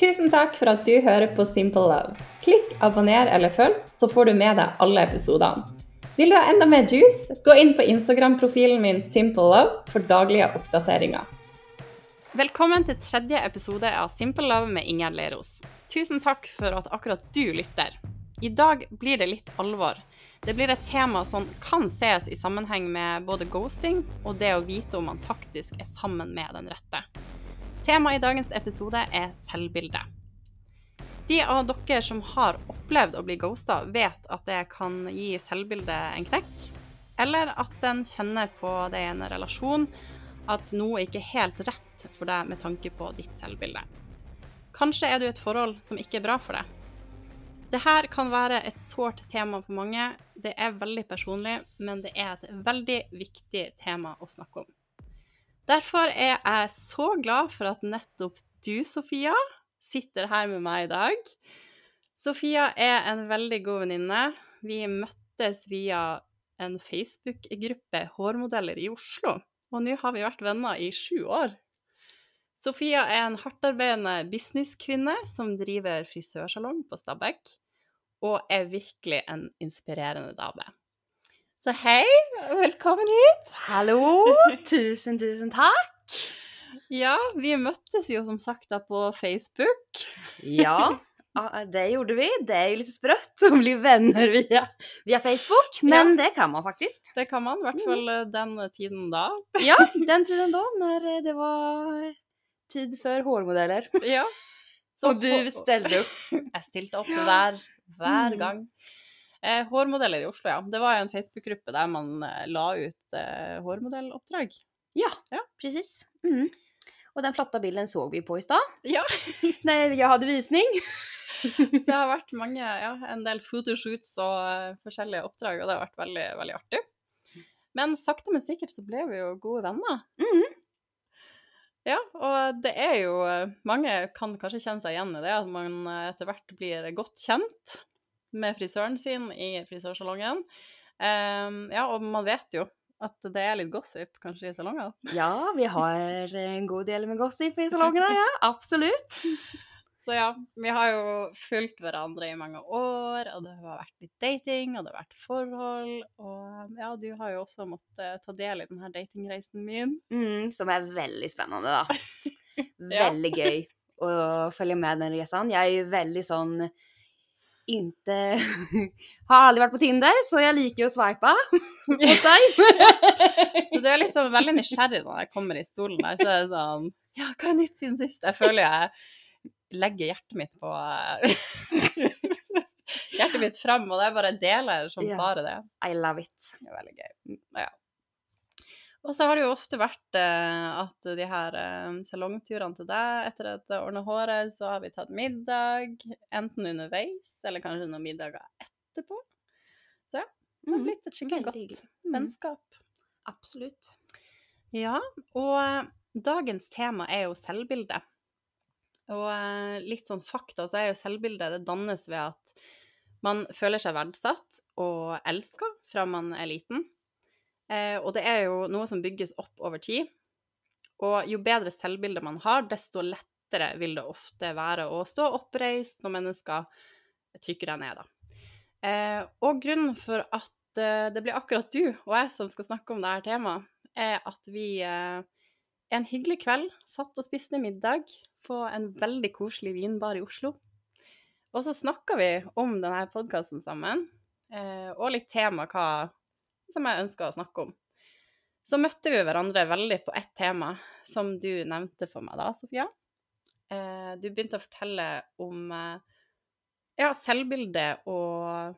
Tusen takk for at du hører på Simple Love. Klikk abonner eller følg, så får du med deg alle episodene. Vil du ha enda mer juice? Gå inn på Instagram-profilen min Simple Love for daglige oppdateringer. Velkommen til tredje episode av Simple Love med Ingjerd Leros. Tusen takk for at akkurat du lytter. I dag blir det litt alvor. Det blir et tema som kan ses i sammenheng med både ghosting og det å vite om man faktisk er sammen med den rette. Temaet i dagens episode er selvbilde. De av dere som har opplevd å bli ghosta, vet at det kan gi selvbildet en knekk. Eller at en kjenner på det i en relasjon at noe ikke er helt rett for deg med tanke på ditt selvbilde. Kanskje er du i et forhold som ikke er bra for deg. Dette kan være et sårt tema for mange. Det er veldig personlig, men det er et veldig viktig tema å snakke om. Derfor er jeg så glad for at nettopp du, Sofia, sitter her med meg i dag. Sofia er en veldig god venninne. Vi møttes via en Facebook-gruppe hårmodeller i Oslo, og nå har vi vært venner i sju år. Sofia er en hardtarbeidende businesskvinne som driver frisørsalong på Stabekk, og er virkelig en inspirerende dame. Så hei, velkommen hit. Hallo. Tusen, tusen takk. Ja, vi møttes jo som sagt da på Facebook. Ja, det gjorde vi. Det er jo litt sprøtt å bli venner via, via Facebook, men ja. det kan man faktisk. Det kan man, i hvert fall eh, den tiden da. Ja, den tiden da, når det var tid før hårmodeller. Ja. Så, og du stelte opp. Jeg stilte opp hver, hver mm. gang. Eh, hårmodeller i Oslo, ja. Det var jo en Facebook-gruppe der man eh, la ut eh, hårmodelloppdrag. Ja, ja. precis. Mm. Og den flotte bilden så vi på i stad. Ja. Når jeg hadde visning. det har vært mange, ja, en del photoshoots og uh, forskjellige oppdrag, og det har vært veldig, veldig artig. Men sakte, men sikkert så ble vi jo gode venner. Mm. Ja, og det er jo Mange kan kanskje kjenne seg igjen i det, at man etter hvert blir godt kjent med frisøren sin i frisørsalongen. Um, ja, og man vet jo at det er litt gossip kanskje i salongen? Ja, vi har en god del med gossip i salongene, ja. Absolutt. Så ja, vi har jo fulgt hverandre i mange år, og det har vært litt dating, og det har vært forhold. Og ja, du har jo også måttet ta del i denne datingreisen min. Mm, som er veldig spennende, da. Veldig ja. gøy å følge med den reisen. Jeg er jo veldig sånn ikke Har aldri vært på Tinder, så jeg liker å sveipe mot deg. så du er liksom veldig nysgjerrig når jeg kommer i stolen der, så er det sånn Ja, hva er nytt siden sist? Jeg føler jeg legger hjertet mitt på Hjertet mitt frem, og det er bare deler som yeah. bare det. I love it. Det er veldig gøy. Ja. Og så har det jo ofte vært eh, at de her eh, salongturene til deg etter at jeg ordna håret, så har vi tatt middag, enten underveis eller kanskje noen middager etterpå. Så ja, det har mm, blitt et skikkelig godt mm. vennskap. Absolutt. Ja, og uh, dagens tema er jo selvbilde. Og litt sånn fakta, så er jo selvbilde det dannes ved at man føler seg verdsatt og elska fra man er liten. Eh, og det er jo noe som bygges opp over tid. Og jo bedre selvbilde man har, desto lettere vil det ofte være å stå oppreist når mennesker trykker deg ned, da. Eh, og grunnen for at eh, det blir akkurat du og jeg som skal snakke om dette temaet, er at vi en hyggelig kveld satt og spiste middag på en veldig koselig vinbar i Oslo. Og så snakka vi om denne podkasten sammen, og litt tema hva som jeg ønska å snakke om. Så møtte vi hverandre veldig på ett tema, som du nevnte for meg da, Sofia. Eh, du begynte å fortelle om eh, ja, selvbilde og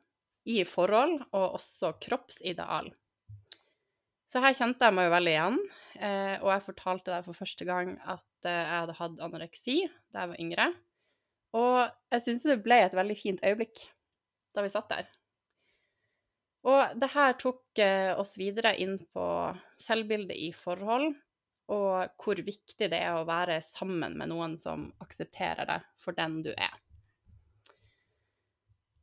i forhold, og også kroppsideal. Så her kjente jeg meg jo veldig igjen, eh, og jeg fortalte deg for første gang at jeg hadde hatt anoreksi da jeg var yngre. Og jeg syns det ble et veldig fint øyeblikk da vi satt der. Og det her tok eh, oss videre inn på selvbildet i forhold, og hvor viktig det er å være sammen med noen som aksepterer deg for den du er.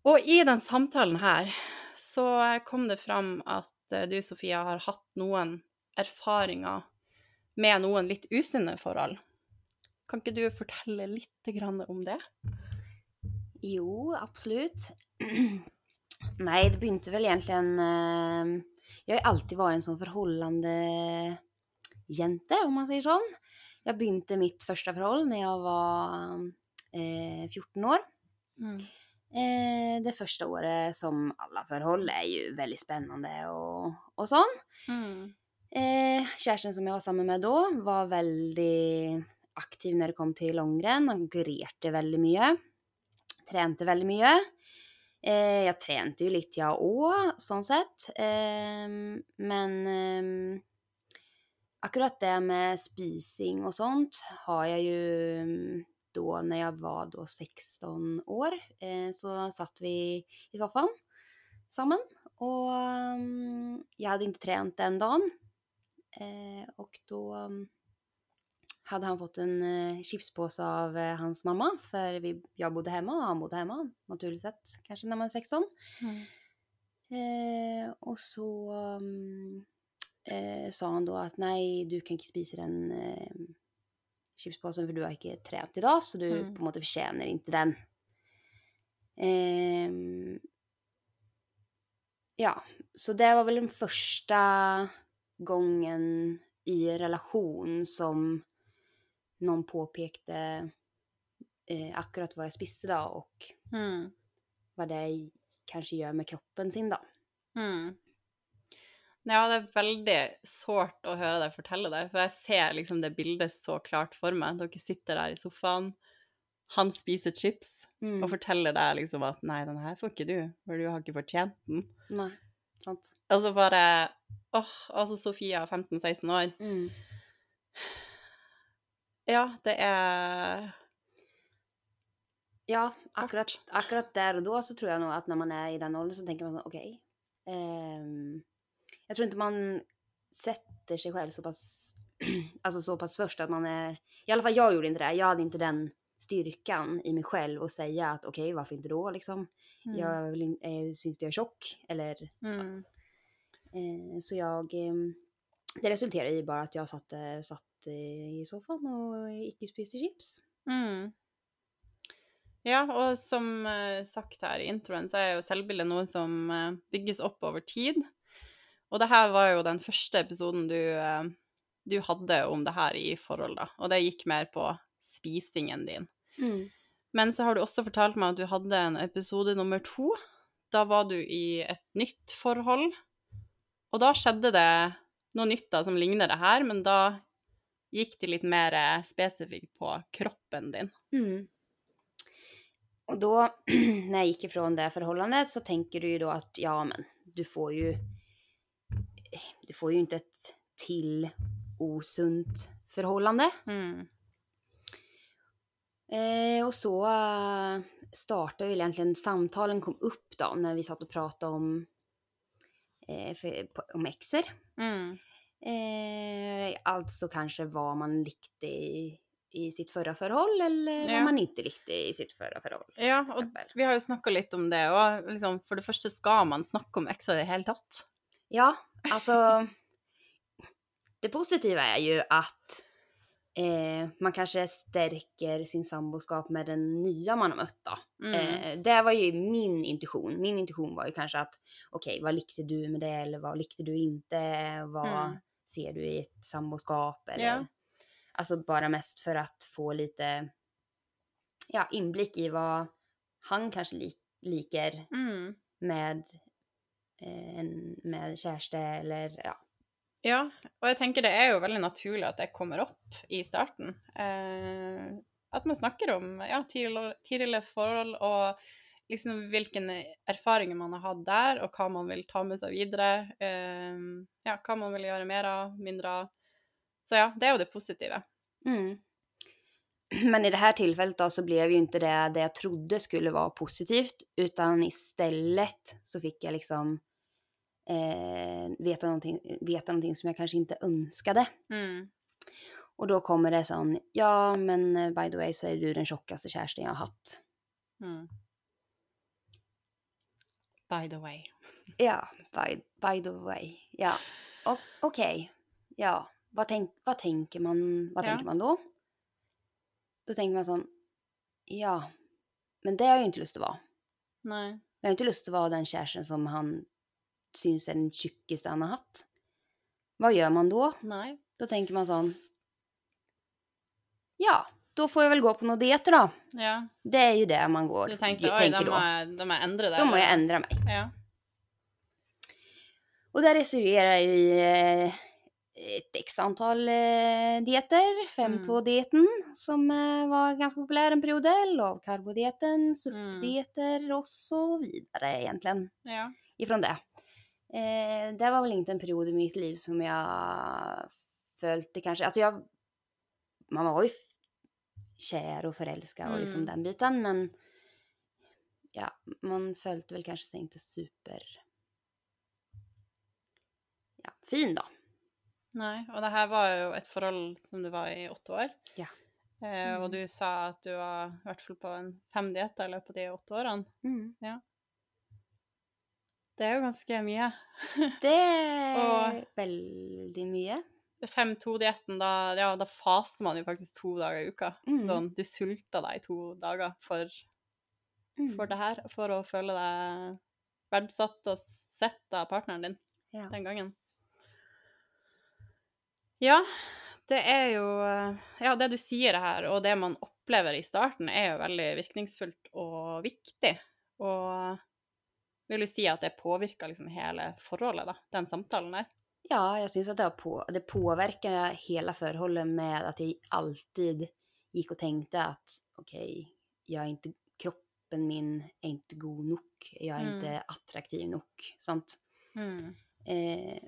Og i den samtalen her så kom det fram at eh, du, Sofia, har hatt noen erfaringer med noen litt usunne forhold. Kan ikke du fortelle litt om det? Jo, absolutt. Nei, det begynte vel egentlig eh, Jeg har alltid vært en sånn forholdende jente, om man sier sånn. Jeg begynte mitt første forhold når jeg var eh, 14 år. Mm. Eh, det første året, som alle forhold, er jo veldig spennende og, og sånn. Mm. Eh, kjæresten som jeg var sammen med da, var veldig aktiv når det kom til langrenn. Han konkurrerte veldig mye. Trente veldig mye. Eh, jeg trente jo litt, jeg òg, sånn sett. Eh, men eh, akkurat det med spising og sånt har jeg jo mm, da når jeg var da 16 år, eh, så satt vi i sofaen sammen. Og mm, jeg hadde ikke trent den dagen. Eh, och mm, han fått en chipspåse av eh, hans mamma, for vi, jeg bodde hjemme, og han bodde hjemme, naturlig sett, kanskje når man er 16. Mm. Eh, og så um, eh, sa han da at nei, du kan ikke spise den eh, chipspåsen for du har ikke trent i dag, så du Mm. på en måte fortjener ikke den. Ja, så det var vel den første gangen i relasjon som noen påpekte eh, akkurat hva jeg spiste da, og Mm. hva det kanskje gjør med kroppen sin da. Mm. Ja, det er veldig sårt å høre deg fortelle det, for jeg ser liksom det bildet så klart for meg. Dere sitter der i sofaen, han spiser chips Mm. og forteller deg liksom at nei, den her får ikke du, for du har ikke fortjent den. Nei, sant. Og så bare åh, altså Sofia, 15-16 år. Mm. Ja, det er Ja, akkurat, akkurat der og da så tror jeg nå at når man er i den alderen, så tenker man sånn OK. um, jeg tror ikke man setter seg selv såpass Alltså så pass först att man är... I alla fall jag gjorde inte det. Jag hade inte den styrkan i mig själv att säga att okej, varför inte då liksom? mm. Jag vill in, eh, syns du jag är tjock? Eller, Mm. eh, så jag... Eh, det resulterer i bare at jeg satt, eh, satt eh, i sofaen og ikke spiste chips. Mm. Ja, og som eh, sagt her i introen, så er jo selvbildet noe som bygges opp over tid. Og det her var jo den første episoden du, du hadde om det her i forhold, da. Og det gikk mer på spisingen din. Men så har du også fortalt meg at du hadde en episode nummer to. Da var du i et nytt forhold. Og da skjedde det noe nytt da som ligner det her, men da gikk det litt mer eh, spesifikt på kroppen din. Mm. Og da, når jeg gikk ifrån det forholdet, så tenker du jo da at ja men, du får jo du får jo ikke et til osunt forhold. Mm. Eh, og så starta vel egentlig samtalen kom opp, da, når vi satt og prata om, eh, om exer. Mm. Eh, altså kanskje hva man likte i, i sitt forrige forhold, eller Ja. hva man ikke likte i sitt forrige forhold. Ja, og eksempel. vi har jo snakka litt om det, og liksom, for det første skal man snakke om ekser i det hele tatt. Ja, altså det positive er jo att eh, man kanske stärker sin samboskap med den nya man har mött då. Mm. Eh, det var ju min intuition. Min intuition var ju kanske att okej, vad likte du med det eller vad likte du inte? Vad Mm. ser du i ett samboskap? Eller, Ja. Alltså bara mest för att få lite ja, inblick i vad han kanske lik, liker Mm. med, eh, en, med kärste eller ja. Ja, og jeg tenker det er jo veldig naturlig at det kommer opp i starten. Eh, at man snakker om ja, tidligere forhold og liksom hvilke erfaringer man har hatt der, og hva man vil ta med seg videre. Eh, ja, hva man vil gjøre mer av, mindre av. Så ja, det er jo det positive. Mm. Men i det här tillfället då så blev ju inte det det jag trodde skulle vara positivt utan istället så fick jag liksom eh, veta, någonting, veta någonting som jag kanske inte önskade. Mm. Och då kommer det sån, ja men eh, by the way så är du den tjockaste kärsten jag har haft. Mm. By the way. Ja, by, by the way. Ja, okej. Okay. Ja, vad, tänk, vad tänker man, vad Ja. tänker man då? då tänker man sånn Ja, men det har jag ju inte lust att vara. Nei. Jag har inte lust att vara den kärsten som han syns er den tjukkeste han har hatt. Hva gjør man da? Nei. Da tenker man sånn Ja, da får jeg vel gå på noen dieter, da. Ja. Det er jo det man går Du tenkte tenker da må, jeg, da må jeg endre det. Da må jeg endre meg. Ja. Og der reserverar jeg ju et x antall eh, dieter. 5-2-dieten som eh, var ganske populær en periode. Lavkarbodietten, SUP-dieter og så videre, egentlig. ja. Ifrån det. Eh, det var väl inte en period i mitt liv som jag följde kanske. Alltså jag, man var ju kjær kär och förälskad och liksom Mm. den biten. Men ja, man följde väl kanske sig inte super ja, fin då. Nei. Og det her var jo et forhold som du var i åtte år. Ja. Eh, og Mm. du sa at du var i hvert fall på en fem dietter i løpet av de åtte årene. Mm. Det er jo ganske mye. Det er Og- veldig mye. 5-2-dietten, da, ja, da faster man jo faktisk to dager i uka. Mm. Sånn, du sulter deg i to dager for, Mm. det her, for å føle deg verdsatt og sett av partneren din Ja. den gangen. Ja, det er jo Ja, det du sier her, og det man opplever i starten, er jo veldig virkningsfullt og viktig. Og vil du si at det påvirker liksom hele forholdet, da, den samtalen der? Ja, jeg syns at det, på, det påverkar hele forholdet med at jeg alltid gikk og tenkte at OK, jag är inte, kroppen min er ikke god nok. Jeg er Mm. inte attraktiv nok, sant? Mm. Eh,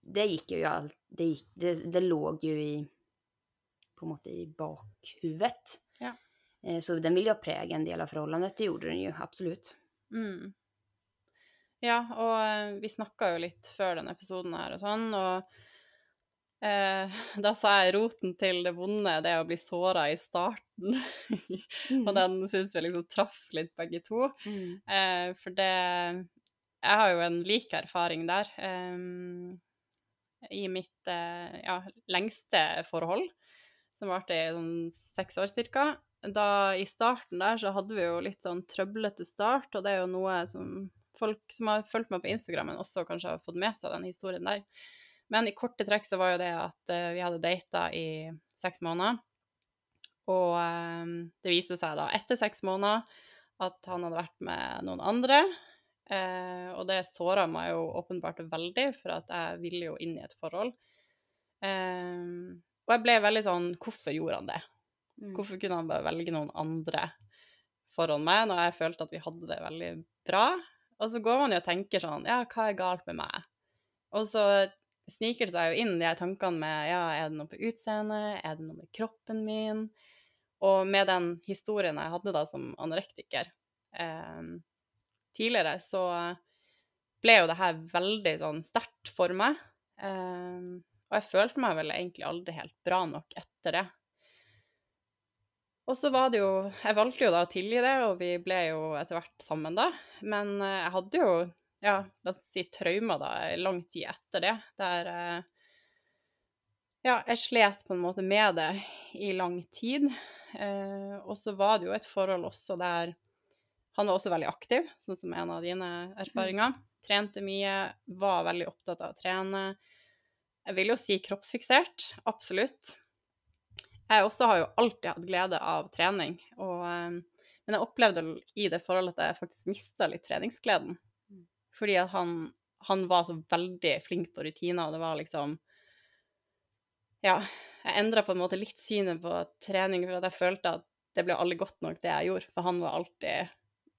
det gikk jo alt det, gikk, det, det låg jo i, på en måte i bakhuvudet. Ja. Eh, så den ville jo prege en del av forholdet, det gjorde den jo absolut. Mm. Ja, og eh, vi snakka jo litt før denne episoden her og sånn, og eh, da sa jeg roten til det vonde, det å bli såra i starten. og den syns vi liksom traff litt begge to. Mm. Eh, for det Jeg har jo en lik erfaring der. eh, I mitt eh, ja, lengste forhold, som varte i sånn seks år cirka. Da i starten der så hadde vi jo litt sånn trøblete start, og det er jo noe som folk som har fulgt meg på Instagrammen også kanskje har fått med seg den historien der. Men i korte trekk så var jo det at uh, vi hadde data i seks måneder. Og eh, det viste seg da etter seks måneder at han hadde vært med noen andre. Uh, og det såra meg jo åpenbart veldig, for at jeg ville jo inn i et forhold. Uh, og jeg ble veldig sånn Hvorfor gjorde han det? Mm. Hvorfor kunne han bare velge noen andre foran meg når jeg følte at vi hadde det veldig bra? Og så går man jo og tenker sånn Ja, hva er galt med meg? Og så sniker det seg jo inn de her tankene med Ja, er det noe på utseendet? Er det noe med kroppen min? Og med den historien jeg hadde da som anorektiker eh, tidligere, så ble jo det her veldig sånn sterkt for meg. Eh, og jeg følte meg vel egentlig aldri helt bra nok etter det. Og så var det jo Jeg valgte jo da å tilgi det, og vi ble jo etter hvert sammen da. Men eh, jeg hadde jo, ja, la oss si traumer da, lang tid etter det, der eh, Ja, jeg slet på en måte med det i lang tid. Eh, og så var det jo et forhold også der han var også veldig aktiv, sånn som en av dine erfaringer. Trente mye, var veldig opptatt av å trene. Jeg vil jo si kroppsfiksert, absolutt. Jeg også har jo alltid hatt glede av trening, og, eh, men jeg opplevde i det forholdet at jeg faktisk mista litt treningsgleden. Mm. Fordi at han, han var så veldig flink på rutiner, og det var liksom Ja, jeg endra på en måte litt synet på trening, for at jeg følte at det ble aldri godt nok, det jeg gjorde, for han var alltid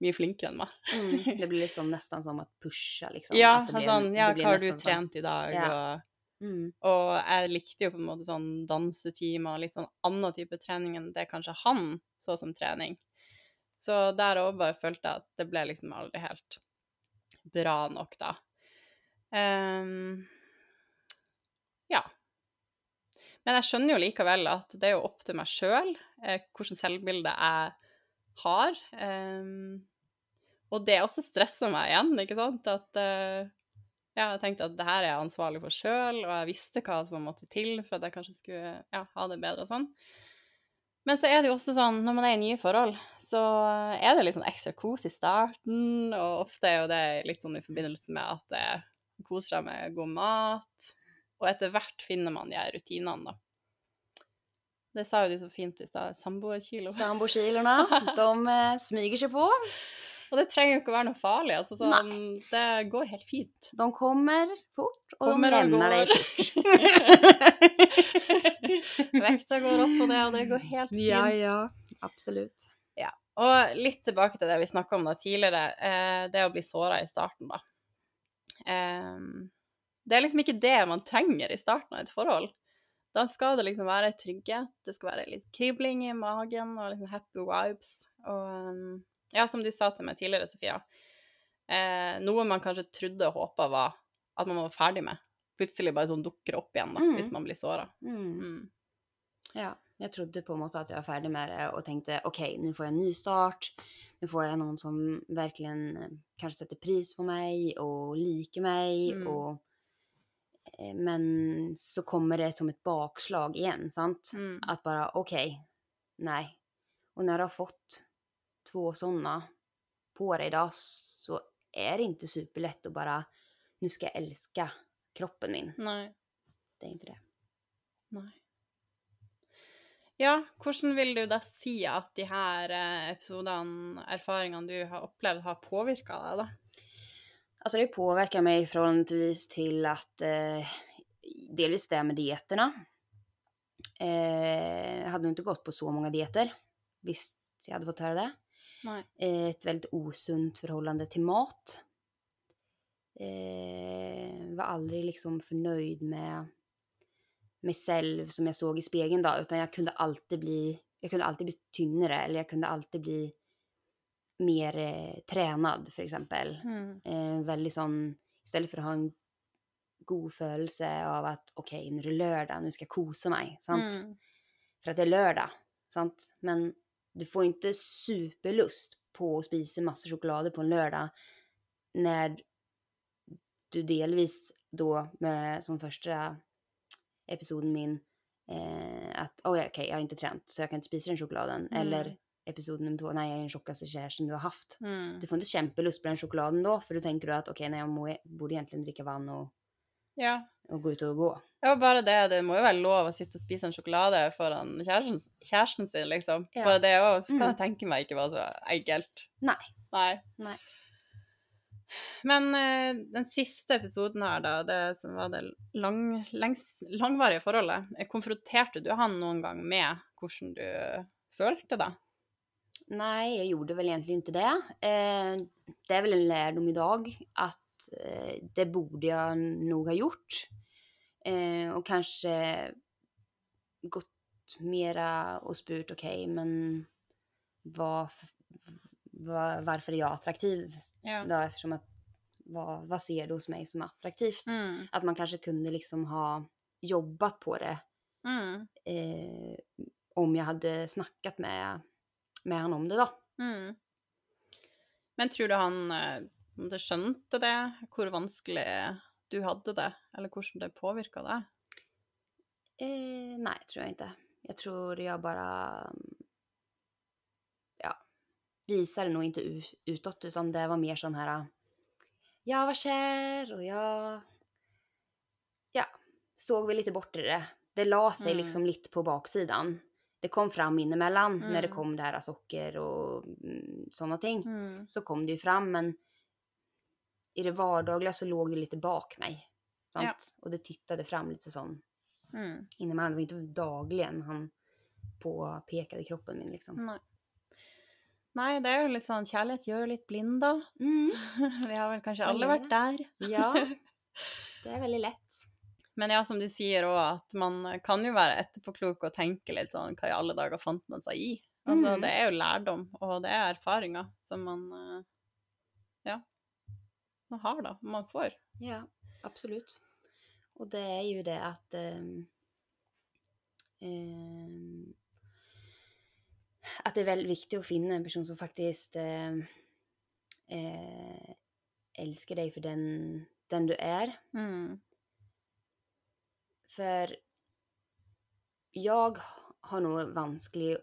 mye flinkere enn meg. Mm. Det blir liksom nesten som å pusha liksom. Ja, det blir- sånn, ja, hva har du trent sånn. trent i dag, Ja. og Mm. Og jeg likte jo på en måte sånn dansetimer og litt sånn annen type trening enn det kanskje han så som trening. Så der òg bare følte jeg at det ble liksom aldri helt bra nok, da. Um, ja. Men jeg skjønner jo likevel at det er jo opp til meg sjøl eh, hvilket selvbilde jeg har. Um, og det også stresser meg igjen, ikke sant? At eh, ja, jeg tenkte at det her er jeg ansvarlig for sjøl, og jeg visste hva som måtte til for at jeg kanskje skulle ja, ha det bedre og sånn. Men så er det jo også sånn, når man er i nye forhold, så er det litt sånn ekstra kos i starten, og ofte er jo det litt sånn i forbindelse med at det koser seg med god mat, og etter hvert finner man de rutinene, da. Det sa jo du så fint i stad, samboerkilo. Samboerkiloene, de smyger seg på. Og det trenger jo ikke å være noe farlig, altså sånn, det går helt fint. De kommer fort, og Kommer de og deg fort. Vekta går opp på det, og det går helt fint. ja, ja, absolutt. Ja. Og litt tilbake til det vi snakka om da tidligere, eh, det å bli såra i starten, da. Eh, det er liksom ikke det man trenger i starten av et forhold. Da skal det liksom være trygghet, det skal være litt kribling i magen og liksom happy vibes. Og um, ja, som du sa til meg tidligere, Sofia, eh, noe man kanskje trodde og håpa var at man var ferdig med, plutselig bare sånn dukker opp igjen da, Mm. hvis man blir såra. Mm. Mm. Ja, jeg trodde på en måte at jeg var ferdig med det og tenkte ok, nå får jeg en ny start. Nå får jeg noen som virkelig kanskje setter pris på meg og liker meg. Mm. Og, eh, men så kommer det som et bakslag igjen, sant? Mm. bare OK, nei. Og når när du har fått två sådana på dig idag så är det inte superlätt att bara nu ska jag älska kroppen min. Nej. Det är inte det. Nej. Ja, hvordan vil du da si at de her eh, episodene, erfaringene du har opplevd, har påvirka deg, da? Alltså det påverkar mig förhållandevis till att eh, delvis det med dieterna. Eh, jag hade nog inte gått på så många dieter. Visst, jag hade fått höra det. Eh, ett väldigt osunt förhållande till mat. Eh, var aldrig liksom förnöjd med mig själv som jag såg i spegeln då, utan jag kunde alltid bli, jag kunde alltid bli tynnare eller jag kunde alltid bli mer eh, tränad för exempel. Mm. Eh, väldigt sån, istället för att ha en god følelse av at OK, nå er det lørdag, nå skal jeg kose meg. sant? Mm. For at det er lørdag, Sant? Men du får inte superlust på att spisa masse choklader på en lördag när du delvis då med som första episoden min eh, att oh, okej jag har inte tränat så jag kan inte spisa den chokladen Mm. eller episod nummer två, nej jag är den tjockaste kjæresten du har haft. Mm. Du får inte kjempelust på den chokladen då för då tänker du att okej nej jag må, borde egentligen dricka vann och, Ja. Och gå ut og gå. ja, bare det. Det må jo være lov å sitte og spise en sjokolade foran kjæresten, kjæresten sin, liksom. Ja. Bare det òg kan Mm. jeg tenke meg ikke var så enkelt. Nei. Nei. Nei. Men eh, den siste episoden her, da, det som var det lang, lengs, langvarige forholdet, eh, konfronterte du han noen gang med hvordan du følte det? Nei, jeg gjorde vel egentlig ikke det. Eh, det er vel en lærdom i dag at eh, det burde jeg nok ha gjort. Eh, och kanske gått mera och spurt, okej, men vad, vad, varför är jag attraktiv Ja. då? Eftersom att vad, vad ser du hos mig som attraktivt? Mm. Att man kanske kunde liksom ha jobbat på det Mm. eh, om jag hade snackat med, med han om det da. Mm. Men tror du han måtte på skjønte det, hvor vanskelig du hadde det, eller hvordan det påvirka deg? Eh, nei, tror jeg ikke. Jeg tror jeg bare ja, visade det nå ikke utåt utan det var mer sånn her Ja, var skjer? Og ja ja, Så vi litt bort i det. Det la seg Mm. liksom litt på baksidan. Det kom fram innimellom mm. når det Mm. kom det her sukker og mm, sånne ting. Mm. Så kom det jo fram men i det vardagliga så låg det lite bak mig. Sant? Ja. Och det tittade fram lite sån Mm. inemellan. Det var inte dagligen han påpekade kroppen min liksom. Nei. Nei, det er jo litt sånn kjærlighet gjør litt blind, da. Mm. Vi har vel kanskje alle vært der. Ja, det er veldig lett. Men ja, som du sier òg, at man kan jo være etterpåklok og tenke litt sånn hva i alle dager fant man seg i? Altså, Mm. det er jo lærdom, og det er erfaringer som man eh, Ja. Man har, da. Man får. Ja, absolutt. Og det er jo det at um, um, At det er veldig viktig å finne en person som faktisk ehm, eh, elsker deg for den, den du er. Mm. For jeg har noe vanskelig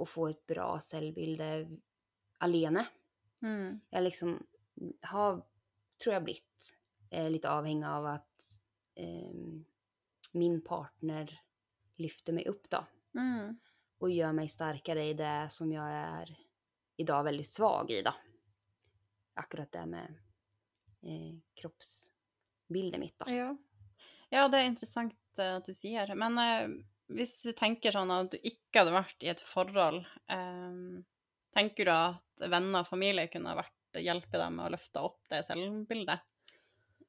å få et bra selvbilde alene. Mm. Jeg liksom har, tror jeg, blitt eh, litt avhengig av at eh, min partner lyfter meg opp, da. Mm. Og gjør meg sterkere i det som jeg er i dag veldig svak i, da. Akkurat det med eh, kroppsbildet mitt, da. Ja. ja, det er interessant eh, at du sier. Men eh, hvis du tenker sånn at du ikke hadde vært i et forhold, eh, tenker du at venner og familie kunne vært hjelpe deg med å løfte opp det selvbildet?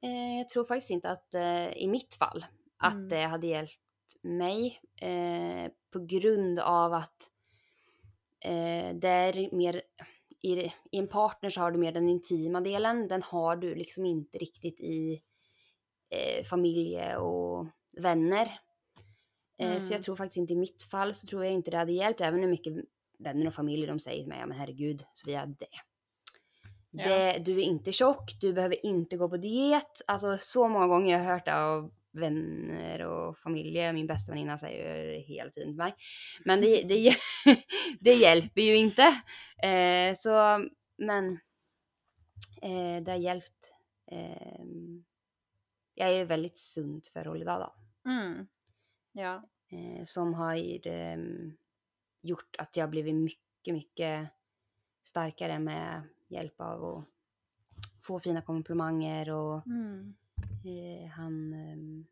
Eh, jeg tror faktisk ikke at, uh, i mitt fall, at Mm. det hadde gjeldt meg. Eh, på grunn av at eh, det er mer i, I en partner så har du mer den intima delen. Den har du liksom ikke riktig i eh, familie og venner. Mm. Så jeg tror faktisk ikke i mitt fall så tror jeg ikke det hadde hjulpet, även om mye vänner og familie de sier til meg ja men herregud, Sofia, det. Det Du är inte tjock, du behöver inte gå på diet. Alltså så många gånger jag har hört det av vänner och familj. Min bästa väninna säger hela tiden till mig. Men det, det, det hjälper ju inte. Eh, så, men eh, det har hjälpt. Eh, jag är ju väldigt sunt förhåll idag då. Mm. Ja. eh, som har eh, gjort att jag blivit mycket, mycket starkare med hjälp av å få fina komplimanger och Mm. eh, han, eh,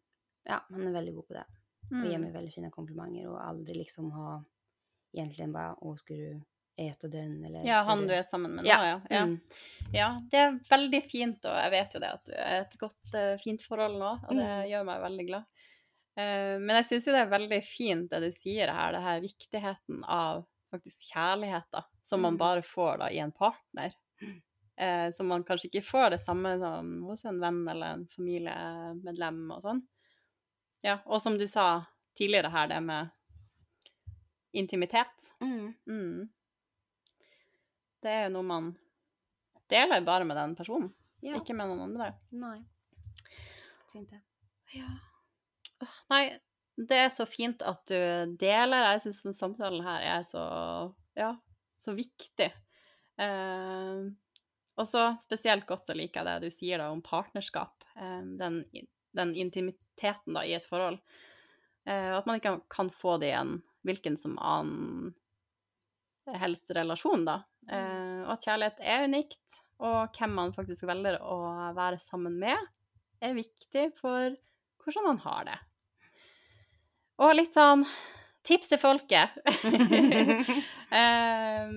ja, han är väldigt god på det och ger Mm. mig väldigt fina komplimanger och aldrig liksom ha egentligen bara, åh ska du ete den eller Ja, han du er sammen med nå, Ja, ja. Ja. mm. ja. Det er veldig fint, og jeg vet jo det at du er et godt, eh, fint forhold nå, og det Mm. gjør meg veldig glad. Eh, men jeg syns jo det er veldig fint det du sier her, det her viktigheten av faktisk kjærlighet, da, som man Mm. bare får da i en partner. Eh, som man kanskje ikke får det samme som hos en venn eller en familiemedlem og sånn. Ja, og som du sa tidligere her, det med intimitet. Mm. Mm. Det er jo noe man deler bare med den personen, Ja, ikke med noen andre. Nei. Så inte. Ja. Nei, det er så fint at du deler. Jeg syns den samtalen her er så, ja, så viktig. Eh, og så spesielt godt så liker jeg det du sier da om partnerskap. Eh, den, den intimiteten da i et forhold. Eh, at man ikke kan få det i en hvilken som annen helst relasjon, da. Eh, og at kjærlighet er unikt, og hvem man faktisk velger å være sammen med, er viktig for hvordan man har det. Og litt sånn tips til folket. eh,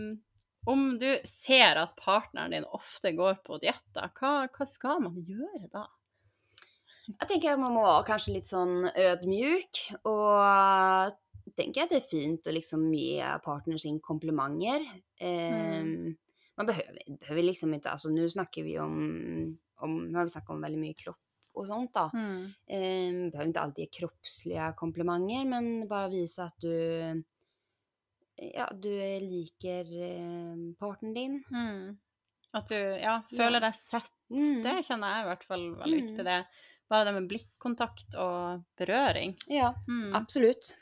om du ser at partneren din ofte går på dietter, hva, hva skal man gjøre da? Jeg tenker at man må kanskje litt sånn ødmjuk, og och tenker at det er fint å liksom gi partneren sin komplimenter. Eh, Man behøver, behøver, liksom ikke Altså nå snakker vi om, om Nå har vi snakket om veldig mye kropp og sånt då. Eh, behøver ikke alltid gi kroppslige komplimenter, men bare vise at du, ja, du liker eh, partnern din. Mm. At du ja, føler deg sett. Mm. Det kjenner jeg i hvert fall veldig Mm. viktig. Det. Bare det med blikkontakt og berøring. Ja, Mm. absolutt.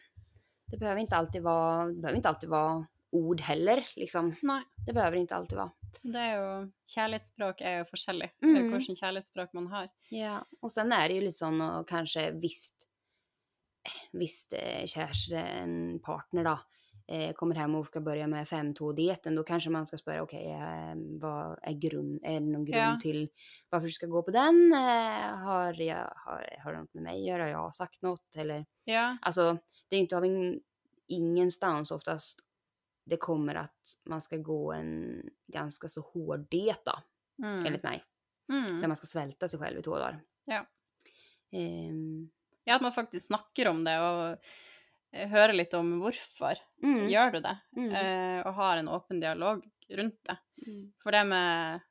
Det behøver ikke alltid være det behöver inte alltid vara ord heller liksom. Nei. Det behøver ikke alltid være. Det er jo, kjærlighetsspråk er jo forskjellig. Mm. Hvilket kjærlighetsspråk man har. Ja, og sen er det jo litt sånn å kanskje visst, Hvis eh, en partner då eh, kommer hem och ska börja med 5-2-dieten, då kanske man ska spöra, okej, eh, vad är grund, är det någon grund Ja. till varför du ska gå på den? Eh, har, jag, har, har det något med mig att göra? Har jag sagt något? Eller, Ja. alltså, det är inte av in, ingenstans oftast det kommer att man ska gå en ganska så hård diet då, Mm. enligt mig. Mm. Där man ska svälta sig själv i två dagar. Ja. Um, ja, at man faktisk snakker om det og eh, hører litt om hvorfor mm, gjør du det, mm, eh, og har en åpen dialog rundt det. mm, For det med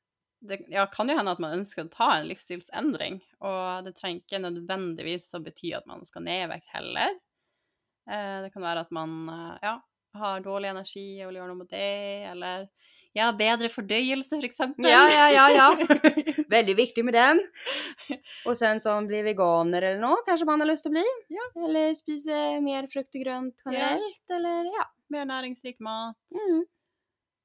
det ja, kan jo hende at man ønsker å ta en livsstilsendring, og det trenger ikke nødvendigvis å bety at man skal ned i vekt heller. Eh, det kan være at man ja, har dårlig energi og vil gjøre noe med det, eller Ja, bedre fordøyelse, for eksempel. Ja, ja, ja, ja. Veldig viktig med den. Og sen sånn bli veganer eller noe, kanskje man har lyst til å bli. Ja. Eller spise mer frukt og grønt generelt, eller ja. Mer næringsrik mat. Mm.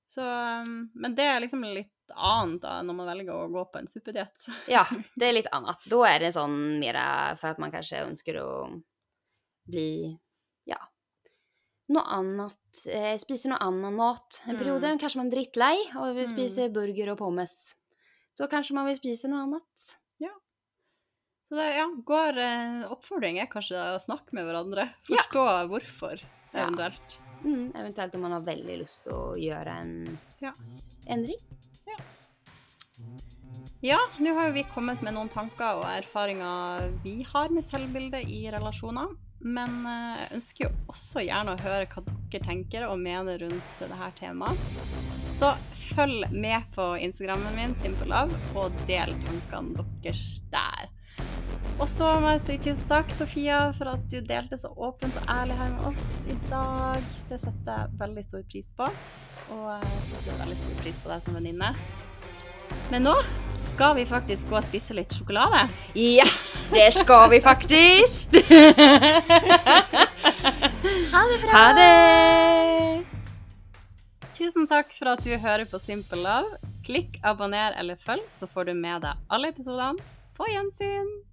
Så, um, men det er liksom litt annet da, når man velger å gå på en suppediett. Ja, det er litt annet. Da er det sånn mer for at man kanskje ønsker å bli, ja, noe annet. Eh, spise noe annen mat en Mm. periode. Kanskje man er drittlei og vil Mm. spise burger og pommes. Så kanskje man vil spise noe annet. Ja. Så det, ja, går, eh, oppfordring er kanskje å snakke med hverandre. Ja. Forstå hvorfor, Ja. eventuelt. Mm, eventuelt om man har veldig lyst til å gjøre en Ja. endring. Ja, nå har jo vi kommet med noen tanker og erfaringer vi har med selvbilde i relasjoner. Men eh, jeg ønsker jo også gjerne å høre hva dere tenker og mener rundt dette temaet. Så følg med på Instagrammen min, Simple Love, og del tankene deres der. Og så må jeg si tusen takk, Sofia, for at du delte så åpent og ærlig her med oss i dag. Det setter jeg veldig stor pris på. Og jeg setter veldig stor pris på deg som venninne. Men nå skal vi faktisk gå og spise litt sjokolade. Ja, det skal vi faktisk! Ha det bra! Ha det! Tusen takk for at du hører på Simple Love. Klikk abonner eller følg, så får du med deg alle episodene. På gjensyn!